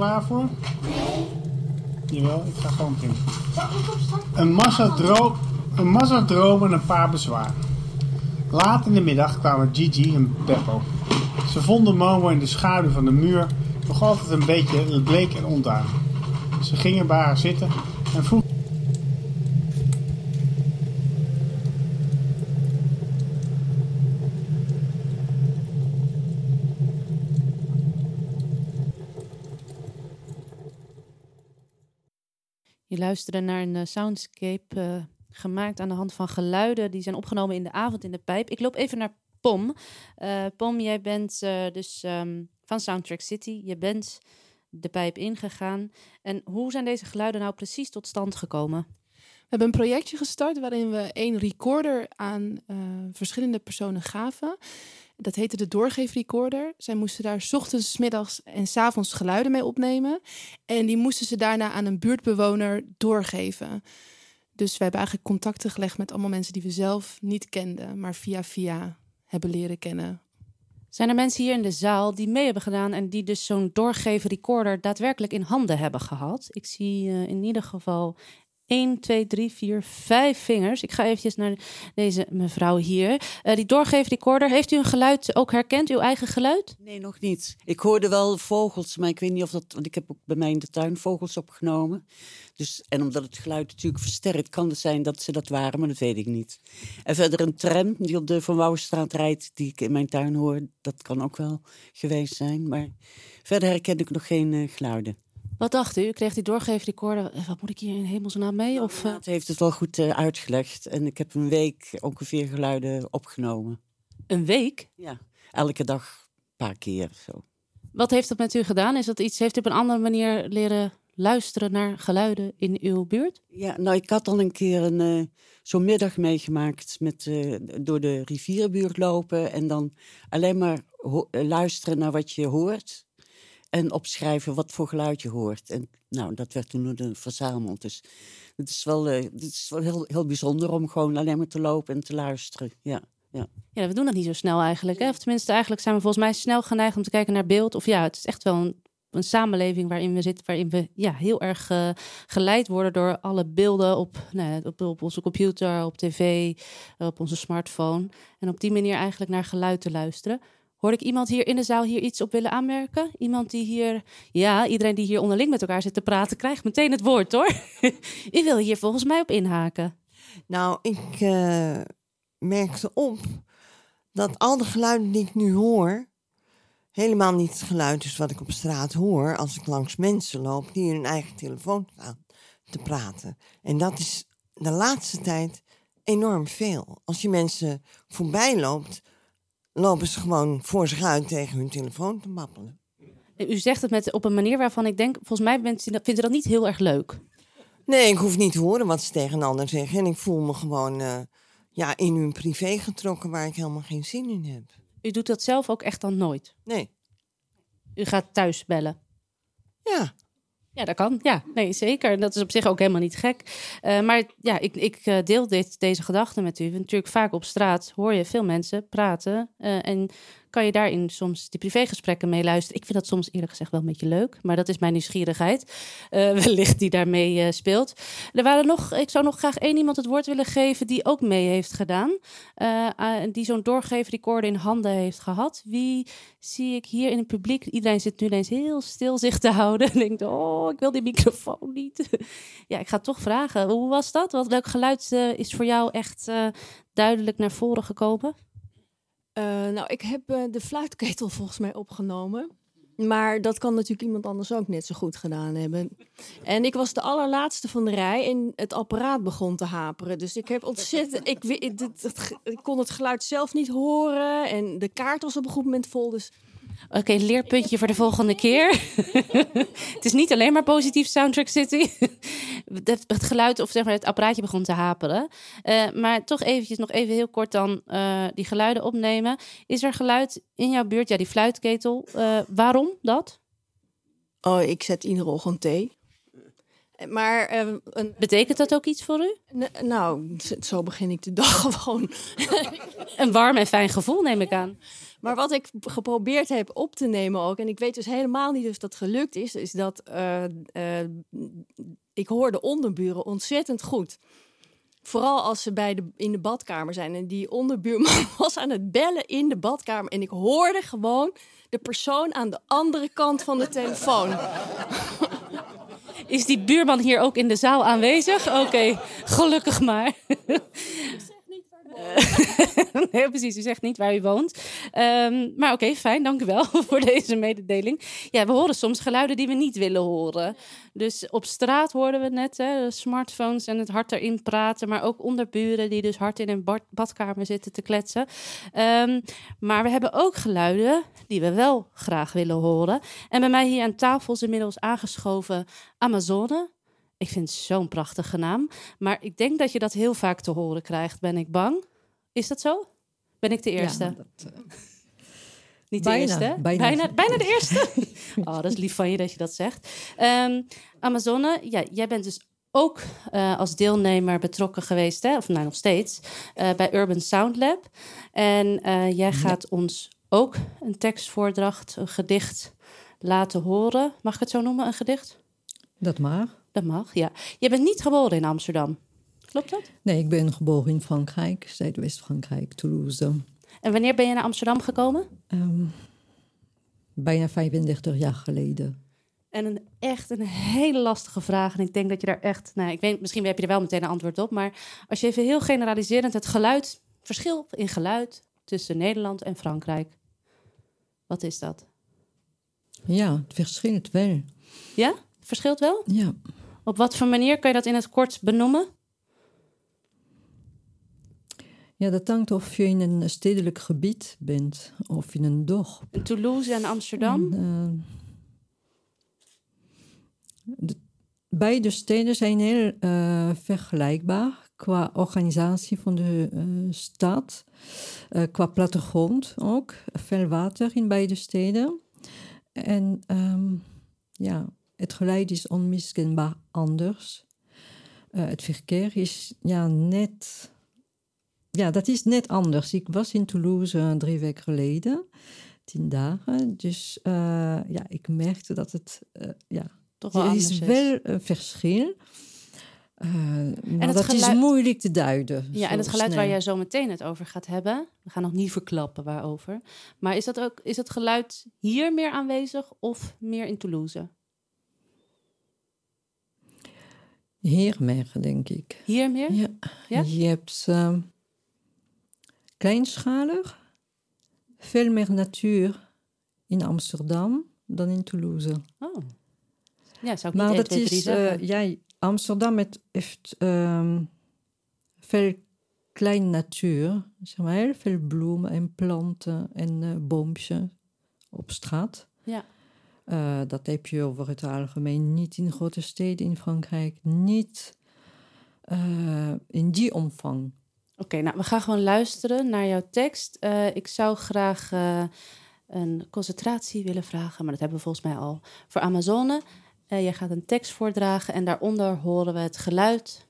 Klaar voor? Jawel, ik ga gewoon beginnen. Een massa, dro een massa dromen en een paar bezwaren. Laat in de middag kwamen Gigi en Beppo. Ze vonden Momo in de schaduw van de muur nog altijd een beetje bleek en onduidelijk. Ze gingen bij haar zitten en vroegen... Je luisterde naar een eh, soundscape eh, gemaakt aan de hand van geluiden die zijn opgenomen in de avond in de pijp. Ik loop even naar Pom. Eh, Pom, jij bent dus ehm, van Soundtrack City. Je bent de pijp ingegaan. En hoe zijn deze geluiden nou precies tot stand gekomen? We hebben een projectje gestart waarin we één recorder aan verschillende personen gaven. Dat heette de doorgeefrecorder. Zij moesten daar ochtends, middags en 's avonds geluiden mee opnemen. En die moesten ze daarna aan een buurtbewoner doorgeven. Dus we hebben eigenlijk contacten gelegd met allemaal mensen die we zelf niet kenden, maar via via hebben leren kennen. Zijn er mensen hier in de zaal die mee hebben gedaan en die dus zo'n doorgeven recorder daadwerkelijk in handen hebben gehad? Ik zie eh, in ieder geval 1, 2, 3, 4, 5 vingers. Ik ga eventjes naar deze mevrouw hier. Eh, die doorgeven recorder, heeft u een geluid ook herkend, uw eigen geluid? Nee, nog niet. Ik hoorde wel vogels, maar ik weet niet of dat... Want ik heb ook bij mij in de tuin vogels opgenomen. Dus, en omdat het geluid natuurlijk versterkt, kan het zijn dat ze dat waren, maar dat weet ik niet. En verder een tram die op de Van Wouwenstraat rijdt, die ik in mijn tuin hoor. Dat kan ook wel geweest zijn. Maar verder herken ik nog geen eh, geluiden. Wat dacht u? U kreeg die doorgeven recorder. Eh, Wat moet ik hier in hemelsnaam mee? Of, eh, Het heeft het wel goed eh, uitgelegd. En ik heb een week ongeveer geluiden opgenomen. Een week? Ja, elke dag een paar keer zo. Wat heeft dat met u gedaan? Is dat iets, heeft u op een andere manier leren luisteren naar geluiden in uw buurt? Ja, nou, ik had al een keer een, zo'n middag meegemaakt met door de rivierbuurt lopen en dan alleen maar ho- luisteren naar wat je hoort. En opschrijven wat voor geluid je hoort. En nou, dat werd toen verzameld. Dus het is wel, uh, het is wel heel, heel bijzonder om gewoon alleen maar te lopen en te luisteren. Ja. Ja. ja, we doen dat niet zo snel eigenlijk. Hè? Of tenminste, eigenlijk zijn we volgens mij snel geneigd om te kijken naar beeld. Of ja, het is echt wel een, een samenleving waarin we zitten, waarin we ja, heel erg uh, geleid worden door alle beelden op, nou, op, op, onze computer, op tv, op onze smartphone. En op die manier eigenlijk naar geluid te luisteren. Hoor ik iemand hier in de zaal hier iets op willen aanmerken? Iemand die hier, ja, iedereen die hier onderling met elkaar zit te praten, krijgt meteen het woord hoor. U wil hier volgens mij op inhaken. Nou, ik uh, merkte op dat al de geluiden die ik nu hoor, helemaal niet het geluid is wat ik op straat hoor als ik langs mensen loop die hun eigen telefoon staan te praten. En dat is de laatste tijd enorm veel. Als je mensen voorbij loopt, lopen ze gewoon voor zich uit tegen hun telefoon te babbelen. U zegt het met, op een manier waarvan ik denk, volgens mij vinden ze dat niet heel erg leuk. Nee, ik hoef niet te horen wat ze tegen een ander zeggen. En ik voel me gewoon uh, ja, in hun privé getrokken waar ik helemaal geen zin in heb. U doet dat zelf ook echt dan nooit? Nee. U gaat thuis bellen? Ja. Ja, dat kan. Ja, nee, zeker. Dat is op zich ook helemaal niet gek. Uh, maar ja, ik, ik uh, deel dit, deze gedachten met u. Natuurlijk vaak op straat hoor je veel mensen praten. Uh, en kan je daarin soms die privégesprekken mee luisteren. Ik vind dat soms eerlijk gezegd wel een beetje leuk, maar dat is mijn nieuwsgierigheid. Uh, wellicht die daarmee uh, speelt. Er waren nog, ik zou nog graag één iemand het woord willen geven die ook mee heeft gedaan. Uh, die zo'n doorgeefrecorder in handen heeft gehad. Wie zie ik hier in het publiek? Iedereen zit nu ineens heel stil zich te houden. En denkt, oh, ik wil die microfoon niet. ja, ik ga toch vragen. Hoe was dat? Wat, welk geluid is voor jou echt duidelijk naar voren gekomen? Uh, nou, ik heb uh, de fluitketel volgens mij opgenomen. Maar dat kan natuurlijk iemand anders ook net zo goed gedaan hebben. En ik was de allerlaatste van de rij en het apparaat begon te haperen. Dus ik heb ontzettend. Ik, ik, ik, ik kon het geluid zelf niet horen. En de kaart was op een goed moment vol. Dus Oké, okay, leerpuntje voor de volgende keer. het is niet alleen maar positief Soundtrack City. het, het, geluid of zeg maar het apparaatje begon te haperen. Uh, maar toch eventjes nog even heel kort dan uh, die geluiden opnemen. Is er geluid in jouw buurt? Ja, die fluitketel. Uh, waarom dat? Oh, ik zet iedere ochtend thee. Maar, een... Betekent dat ook iets voor u? N nou, zo begin ik de dag gewoon. een warm en fijn gevoel, neem ik aan. Maar wat ik geprobeerd heb op te nemen ook, en ik weet dus helemaal niet of dat gelukt is, is dat uh, uh, ik hoor de onderburen ontzettend goed. Vooral als ze bij de, in de badkamer zijn. En die onderbuurman was aan het bellen in de badkamer. En ik hoorde gewoon de persoon aan de andere kant van de telefoon. Is die buurman hier ook in de zaal aanwezig? Oké, okay, gelukkig maar. nee, precies. U zegt niet waar u woont. Um, maar oké, fijn. Dank u wel voor deze mededeling. Ja, we horen soms geluiden die we niet willen horen. Dus op straat hoorden we net, hè, de smartphones en het hard erin praten. Maar ook onderburen die dus hard in een bad badkamer zitten te kletsen. Um, maar we hebben ook geluiden die we wel graag willen horen. En bij mij hier aan tafel is inmiddels aangeschoven Amazone. Ik vind het zo'n prachtige naam. Maar ik denk dat je dat heel vaak te horen krijgt, ben ik bang. Is dat zo? Ben ik de eerste? Ja, dat, uh... Niet de eerste? Bijna. bijna. Bijna de eerste? oh, dat is lief van je dat je dat zegt. Um, Amazone, ja, jij bent dus ook uh, als deelnemer betrokken geweest, hè? of nou nog steeds, uh, bij Urban Sound Lab. En jij gaat ja. ons ook een tekstvoordracht, een gedicht laten horen. Mag ik het zo noemen, een gedicht? Dat mag. Dat mag, ja. Je bent niet geboren in Amsterdam. Klopt dat? Nee, ik ben geboren in Frankrijk, Zuidwest-Frankrijk, Toulouse. En wanneer ben je naar Amsterdam gekomen? Um, bijna 35 jaar geleden. En een, echt een hele lastige vraag. En ik denk dat je daar echt... Nou, ik weet, misschien heb je er wel meteen een antwoord op. Maar als je even heel generaliserend het geluid... Verschil in geluid tussen Nederland en Frankrijk. Wat is dat? Ja, het verschilt wel. Ja? Het verschilt wel? Ja. Op wat voor manier kan je dat in het kort benoemen? Ja, dat hangt of je in een stedelijk gebied bent of in een dorp. In Toulouse en Amsterdam? En, uh, de, beide steden zijn heel uh, vergelijkbaar qua organisatie van de uh, stad, qua plattegrond ook. Veel water in beide steden. En ehm, ja, het geluid is onmiskenbaar anders. Uh, het verkeer is ja, net. Ja, dat is net anders. Ik was in Toulouse drie weken geleden, tien dagen. Dus uh, ja, ik merkte dat het. Uh, ja, Toch wel er anders is is. wel een verschil. maar het dat geluid- is moeilijk te duiden. Ja, en het geluid waar jij zo meteen het over gaat hebben, we gaan nog niet verklappen waarover. Maar is dat ook is het geluid hier meer aanwezig of meer in Toulouse? Hier meer, denk ik. Hier meer? Ja. Ja? Je hebt ehm, kleinschalig, veel meer natuur in Amsterdam dan in Toulouse. Oh. Ja, zou ik Maar niet dat 1, 2, 3 is, ja, Amsterdam het heeft ehm, veel klein natuur, zeg maar, heel veel bloemen en planten en eh boompjes op straat. Ja. Eh, dat heb je over het algemeen niet in grote steden in Frankrijk, niet eh, in die omvang. Oké, nou, we gaan gewoon luisteren naar jouw tekst. Eh, ik zou graag een concentratie willen vragen, maar dat hebben we volgens mij al voor Amazone. Jij gaat een tekst voordragen en daaronder horen we het geluid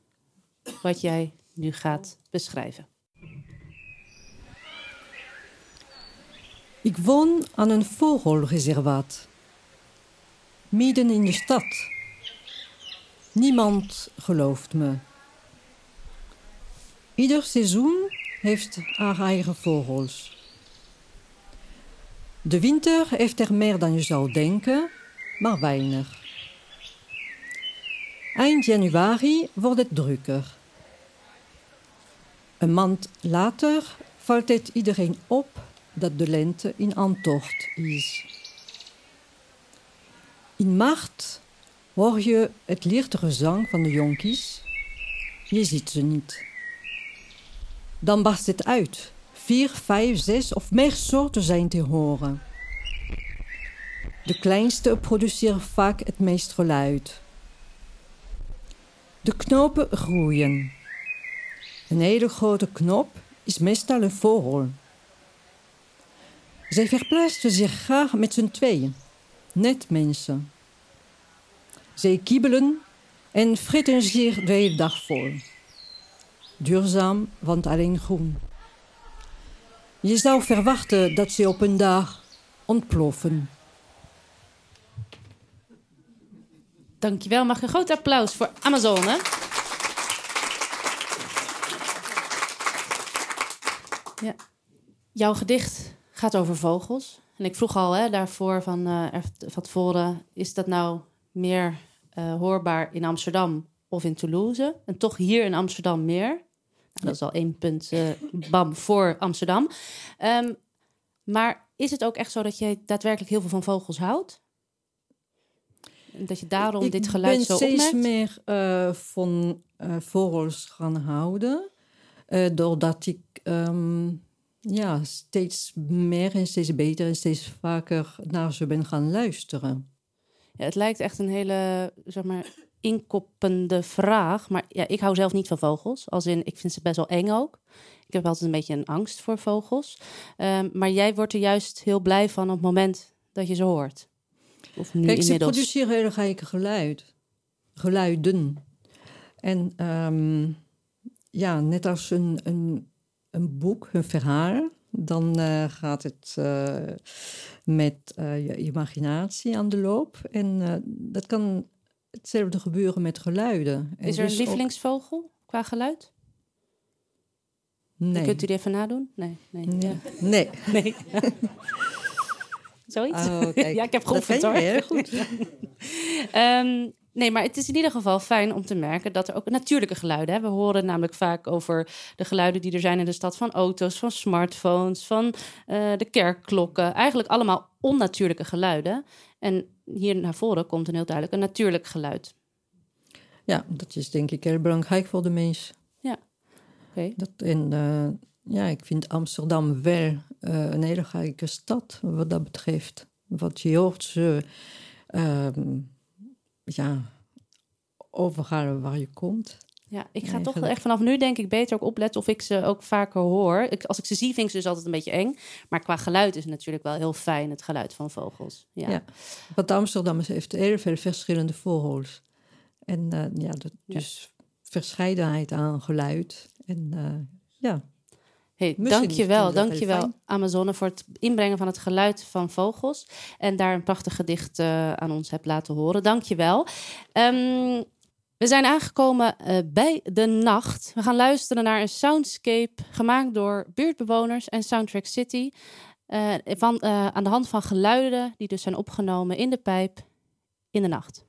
wat jij nu gaat beschrijven. Ik woon aan een vogelreservaat. Midden in de stad. Niemand gelooft me. Ieder seizoen heeft haar eigen vogels. De winter heeft er meer dan je zou denken, maar weinig. Eind januari wordt het drukker. Een maand later valt het iedereen op dat de lente in aantocht is. In maart hoor je het lichte gezang van de jonkies. Je ziet ze niet. Dan barst het uit. Vier, vijf, zes of meer soorten zijn te horen. De kleinste produceren vaak het meest geluid. De knopen groeien. Een hele grote knop is meestal een vogel. Zij verplaatsen zich graag met z'n tweeën, net mensen. Zij kibbelen en fritten zich de hele dag vol. Duurzaam, want alleen groen. Je zou verwachten dat ze op een dag ontploffen. Dankjewel. Mag een groot applaus voor Amazone? Ja. Jouw gedicht gaat over vogels. En ik vroeg al hè, daarvoor van, er- van tevoren... is dat nou meer eh, hoorbaar in Amsterdam of in Toulouse? En toch hier in Amsterdam meer. Nou, dat is al één punt eh, bam voor Amsterdam. Ehm, maar is het ook echt zo dat jij daadwerkelijk heel veel van vogels houdt? Dat je daarom ik dit geluid ben zo steeds opmerkt? meer eh, van eh, vogels gaan houden. doordat ik ehm, ja, steeds meer en steeds beter en steeds vaker naar ze ben gaan luisteren. Ja, het lijkt echt een hele, zeg maar, inkoppende vraag. Maar ja, ik hou zelf niet van vogels. Als in, ik vind ze best wel eng ook. Ik heb altijd een beetje een angst voor vogels. Ehm, maar jij wordt er juist heel blij van op het moment dat je ze hoort. Of nu Kijk, ze inmiddels. produceren hele gekke geluid. Geluiden. En ehm, ja, net als een, een, een boek, een verhaal, dan eh, gaat het eh, met eh, je imaginatie aan de loop. En dat kan hetzelfde gebeuren met geluiden. En Is er een dus ook- lievelingsvogel qua geluid? Nee. Kunt u die even nadoen? Nee. Nee. Nee. Ja. Nee. nee. Zoiets? Oh, ja, ik heb geoefend hoor. heel goed. Ehm, nee, maar het is in ieder geval fijn om te merken dat er ook natuurlijke geluiden... Hè? We horen namelijk vaak over de geluiden die er zijn in de stad... van auto's, van smartphones, van eh, de kerkklokken. Eigenlijk allemaal onnatuurlijke geluiden. En hier naar voren komt een heel duidelijk een natuurlijk geluid. Ja, dat is denk ik heel belangrijk voor de mens. Ja, oké. Dat En eh, ja, ik vind Amsterdam wel eh, een hele gekke stad wat dat betreft. Wat je hoort ze, ehm, ja, overal waar je komt. Ja, ik ga toch echt vanaf nu denk ik beter ook opletten of ik ze ook vaker hoor. Ik, als ik ze zie, vind ik ze dus altijd een beetje eng. Maar qua geluid is het natuurlijk wel heel fijn, het geluid van vogels. Ja. Ja. Want Amsterdam heeft heel veel verschillende vogels. En eh, ja, dus verscheidenheid aan geluid. En eh, ja. Hey, dankjewel, dankjewel. Amazone voor het inbrengen van het geluid van vogels. En daar een prachtig gedicht eh, aan ons hebt laten horen. Dankjewel. Ehm we zijn aangekomen eh, bij de nacht. We gaan luisteren naar een soundscape gemaakt door buurtbewoners en Soundtrack City. eh, van, aan de hand van geluiden die dus zijn opgenomen in de pijp in de nacht.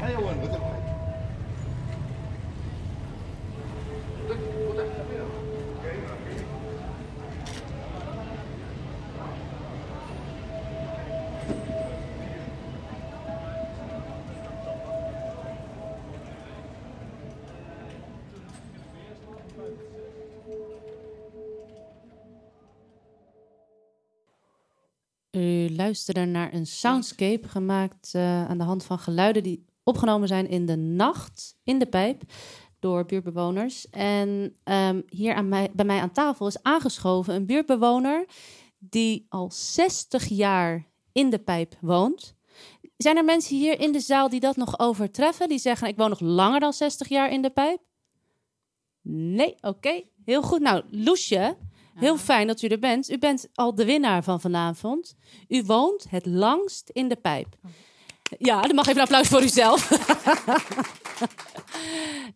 还有？问我？U luisterde naar een soundscape gemaakt eh, aan de hand van geluiden die opgenomen zijn in de nacht in de pijp door buurtbewoners. En ehm, hier aan mij, bij mij aan tafel is aangeschoven een buurtbewoner die al 60 jaar in de pijp woont. Zijn er mensen hier in de zaal die dat nog overtreffen? Die zeggen: Ik woon nog langer dan 60 jaar in de pijp? Nee, oké. Heel goed. Nou, Loesje, heel fijn dat u er bent. U bent al de winnaar van vanavond. U woont het langst in de pijp. Ja, dan mag even een applaus voor uzelf.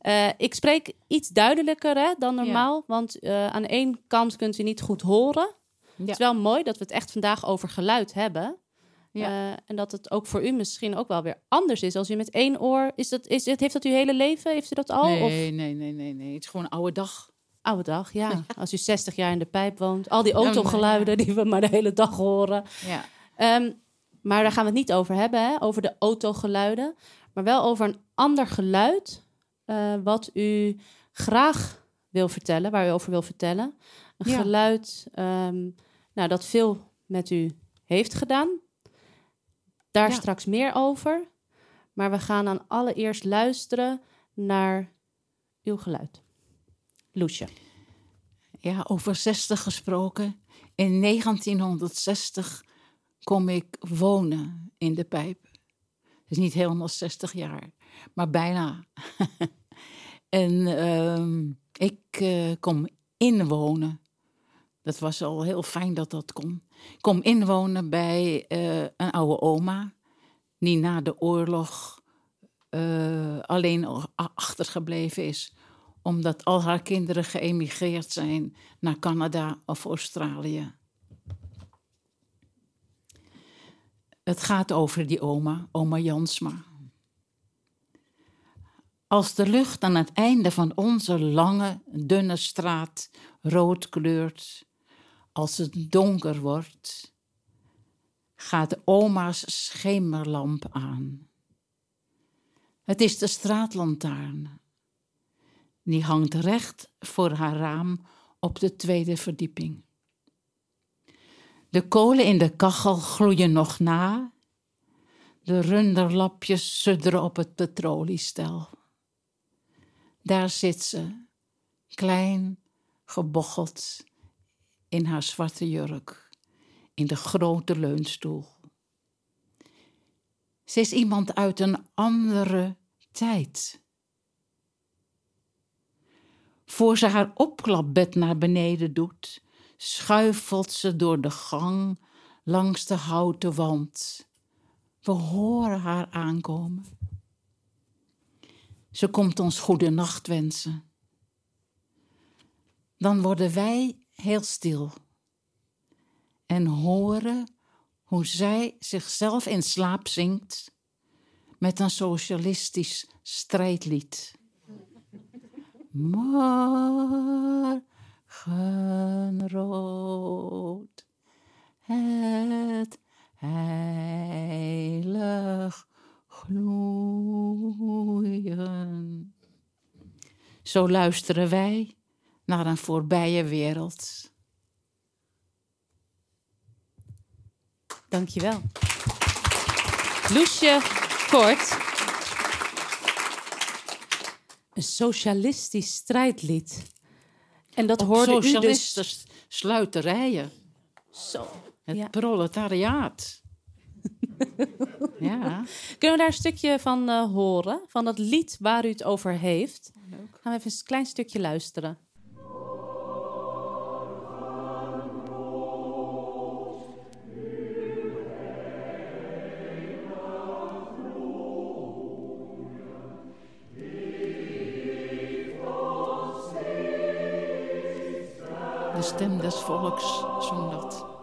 Eh, ik spreek iets duidelijker hè, dan normaal, want eh, aan één kant kunt u niet goed horen. Het is wel mooi dat we het echt vandaag over geluid hebben. Ja. Eh, en dat het ook voor u misschien ook wel weer anders is. Als u met één oor... Is dat, is heeft dat uw hele leven? Heeft u dat al? Nee, Of nee, nee, nee, nee. Het is gewoon een oude dag. Oude dag, ja. Als u 60 jaar in de pijp woont. Al die autogeluiden die we maar de hele dag horen. Ja. Ehm, maar daar gaan we het niet over hebben, hè? over de autogeluiden. Maar wel over een ander geluid eh, wat u graag wil vertellen, waar u over wil vertellen. Een Ja. geluid ehm, nou, dat veel met u heeft gedaan. Daar Ja. straks meer over. Maar we gaan dan allereerst luisteren naar uw geluid. Loesje. Ja, over 60 gesproken. In 1960 kom ik wonen in de pijp. Het is niet helemaal 60 jaar, maar bijna. en ehm, ik eh, kom inwonen. Dat was al heel fijn dat dat kon. Ik kom inwonen bij eh, een oude oma, die na de oorlog eh, alleen achtergebleven is omdat al haar kinderen geëmigreerd zijn naar Canada of Australië. Het gaat over die oma, oma Jansma. Als de lucht aan het einde van onze lange, dunne straat rood kleurt, als het donker wordt, gaat oma's schemerlamp aan. Het is de straatlantaarn. Die hangt recht voor haar raam op de tweede verdieping. De kolen in de kachel gloeien nog na. De runderlapjes sudderen op het petroliestel. Daar zit ze, klein, gebocheld, in haar zwarte jurk, in de grote leunstoel. Ze is iemand uit een andere tijd. Voor ze haar opklapbed naar beneden doet, schuifelt ze door de gang langs de houten wand. We horen haar aankomen. Ze komt ons goede nacht wensen. Dan worden wij heel stil en horen hoe zij zichzelf in slaap zingt met een socialistisch strijdlied. Morgenrood, het heilig gloeien. Zo luisteren wij naar een voorbije wereld. Dankjewel. Loesje Kort. Een socialistisch strijdlied. En dat Op hoorde u dus... socialistische sluiterijen. Zo. Het ja. proletariaat. ja. Kunnen we daar een stukje van eh, horen? Van dat lied waar u het over heeft? Gaan we even een klein stukje luisteren. Des volks zong dat.